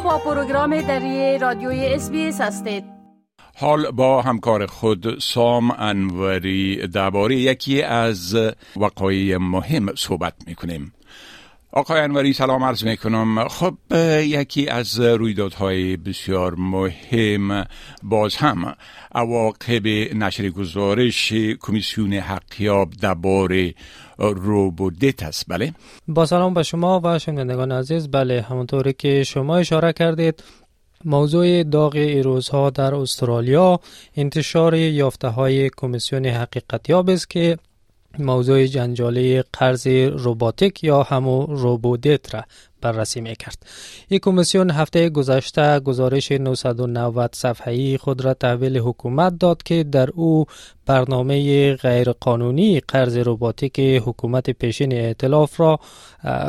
با پروگرام دری رادیوی اس هستید. حال با همکار خود سام انوری درباره یکی از وقایع مهم صحبت می‌کنیم. آقای انوری سلام عرض می کنم خب یکی از رویدادهای بسیار مهم باز هم عواقب نشر گزارش کمیسیون حقیاب درباره روبودت است. بله؟ با سلام به شما و شنوندگان عزیز. بله همونطوری که شما اشاره کردید موضوع داغ ایروزها در استرالیا انتشار یافته های کمیسیون حقیقتیاب است که موضوع جنجالی قرض روباتیک یا همو روبودت را بررسی می کرد. این کمیسیون هفته گذشته گزارش 990 صفحه‌ای خود را تحویل حکومت داد که در او برنامه غیرقانونی قرض روباتیک حکومت پیشین ائتلاف را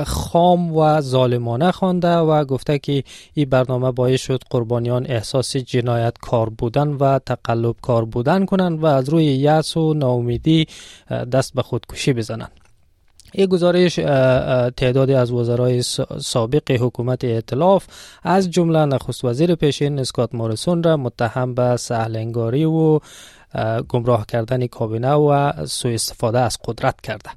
خام و ظالمانه خوانده و گفته که این برنامه باعث شد قربانیان احساس جنایت کار بودن و تقلب کار بودن کنند و از روی یأس و ناامیدی دست به خودکشی بزنند این گزارش تعدادی از وزرای سابق حکومت ائتلاف از جمله نخست وزیر پیشین اسکات موریسون را متهم به سهلنگاری و گمراه کردن کابینه و سوء استفاده از قدرت کرده.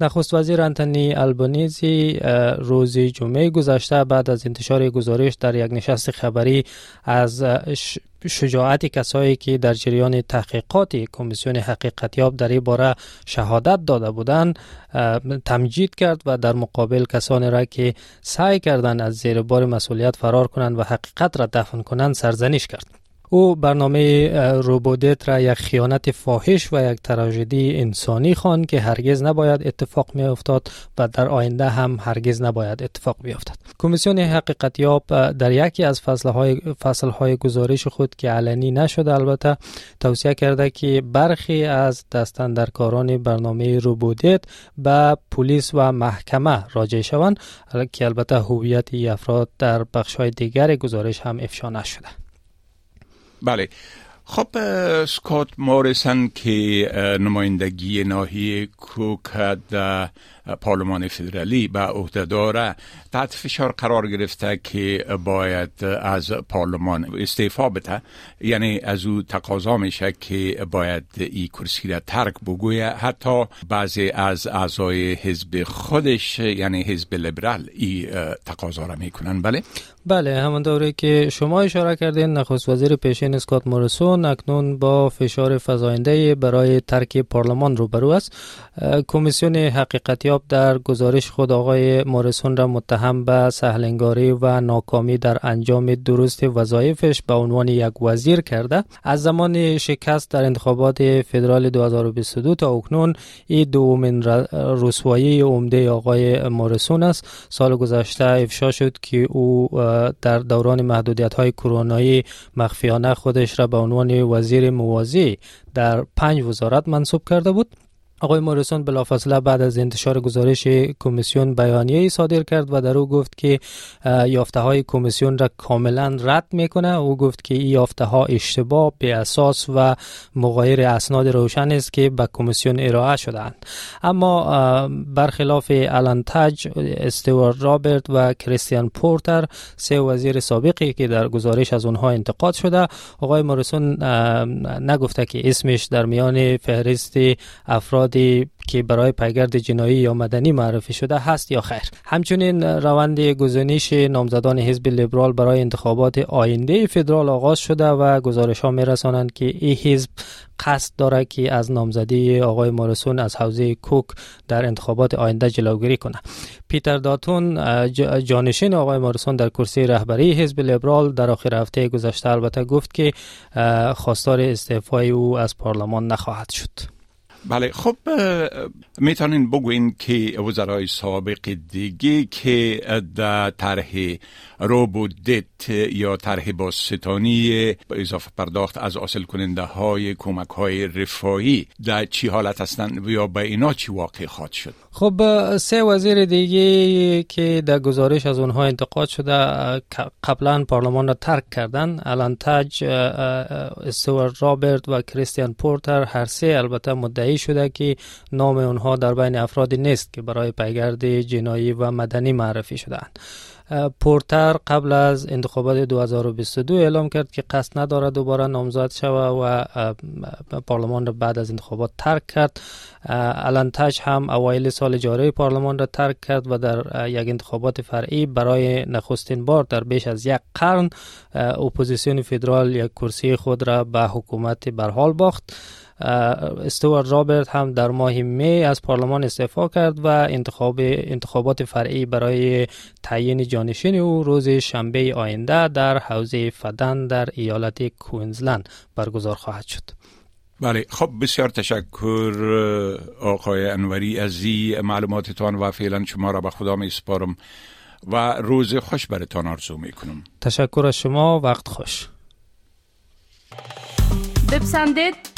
نخست وزیر انتونی البانیزی روز جمعه گذشته بعد از انتشار گزارش در یک نشست خبری از شجاعت کسایی که در جریان تحقیقات کمیسیون حقیقتیاب در این باره شهادت داده بودند تمجید کرد و در مقابل کسانی را که سعی کردند از زیر بار مسئولیت فرار کنند و حقیقت را دفن کنند سرزنش کرد. او برنامه روبودت را یک خیانت فاحش و یک تراژدی انسانی خوان که هرگز نباید اتفاق می افتاد و در آینده هم هرگز نباید اتفاق بیفتد کمیسیون حقیقتیاب در یکی از فصلهای فصلهای گزارش خود که علنی نشده البته توصیه کرده که برخی از دستندرکاران برنامه روبودت به پلیس و محکمه راجع شوند که البته هویت افراد در بخشهای دیگر گزارش هم افشا نشده. بله خب سکات موریسن که نمایندگی ناحیه کوک در پارلمان فدرالی به عهده داره تحت فشار قرار گرفته که باید از پارلمان استعفا بده. یعنی از او تقاضا میشه که باید این کرسی را ترک بگویه. حتی بعضی از اعضای حزب خودش یعنی حزب لیبرال این تقاضا را می‌کنن. بله؟ بله همانطوری که شما اشاره کردین نخست وزیر پیشین اسکات موریسون اکنون با فشار فزاینده برای ترک پارلمان روبرو است. کمیسیون حقیقتی در گزارش خود آقای موریسون را متهم به سهلنگاری و ناکامی در انجام درست وظایفش به عنوان یک وزیر کرده. از زمان شکست در انتخابات فدرال 2022 تا اکنون این دومین رسوایی عمده آقای موریسون است. سال گذشته افشا شد که او در دوران محدودیت های کرونایی مخفیانه خودش را به عنوان وزیر موازی در پنج وزارت منصوب کرده بود. آقای موریسون بلافاصله بعد از انتشار گزارش کمیسیون بیانیه صادر کرد و در او گفت که یافته های کمیسیون را کاملا رد می‌کنه. او گفت که این یافته ها اشتباه به اساس و مغایر اسناد روشن است که به کمیسیون ارائه شدند اما برخلاف الان تاج استوار رابرت و کریستیان پورتر سه وزیر سابقی که در گزارش از اونها انتقاد شده آقای موریسون نگفته که اسمش در میان فهرست افراد که برای پیگرد جنایی یا مدنی معرفی شده هست یا خیر. همچنین روند گزینش نامزدان حزب لیبرال برای انتخابات آینده فدرال آغاز شده و گزارش ها می رسانند که این حزب قصد داره که از نامزدی آقای مارسون از حوزه کوک در انتخابات آینده جلوگیری کنه پیتر داتون جانشین آقای مارسون در کرسی رهبری حزب لیبرال در آخر هفته گذشته البته گفت که خواستار استعفای او از پارلمان نخواهد شد. بله خب می‌تونین بگوین که وزرای سابق دیگه که در طرح روبودت یا طرح باستانی اضافه پرداخت از حاصل کننده های کمک های رفاهی در چی حالت هستند یا به اینا چی واقع خواهد شد؟ خب سه وزیر دیگه که در گزارش از اونها انتقاد شده قبلا پارلمان را ترک کردن. الان تاج استوار رابرت و کریستیان پورتر هر سه البته مدعی شده که نام اونها در بین افرادی نیست که برای پیگرد جنایی و مدنی معرفی شدند پورتر قبل از انتخابات 2022 اعلام کرد که قصد ندارد دوباره نامزد شود و پارلمان را بعد از انتخابات ترک کرد. آلن تاج هم اوایل سال جاری پارلمان را ترک کرد و در یک انتخابات فرعی برای نخستین بار در بیش از یک قرن اپوزیسیون فدرال یک کرسی خود را به حکومت برحال باخت. استوارت رابرت هم در ماه می از پارلمان استعفا کرد و انتخاب انتخابات فرعی برای تعیین جانشین او روز شنبه آینده در حوزه فدن در ایالت کوینزلند برگزار خواهد شد. بله خب بسیار تشکر آقای انوری از معلوماتتان و فعلا شما را به خدا می سپارم و روز خوش برتان آرزو می کنم. تشکر از شما وقت خوش. بپسندید.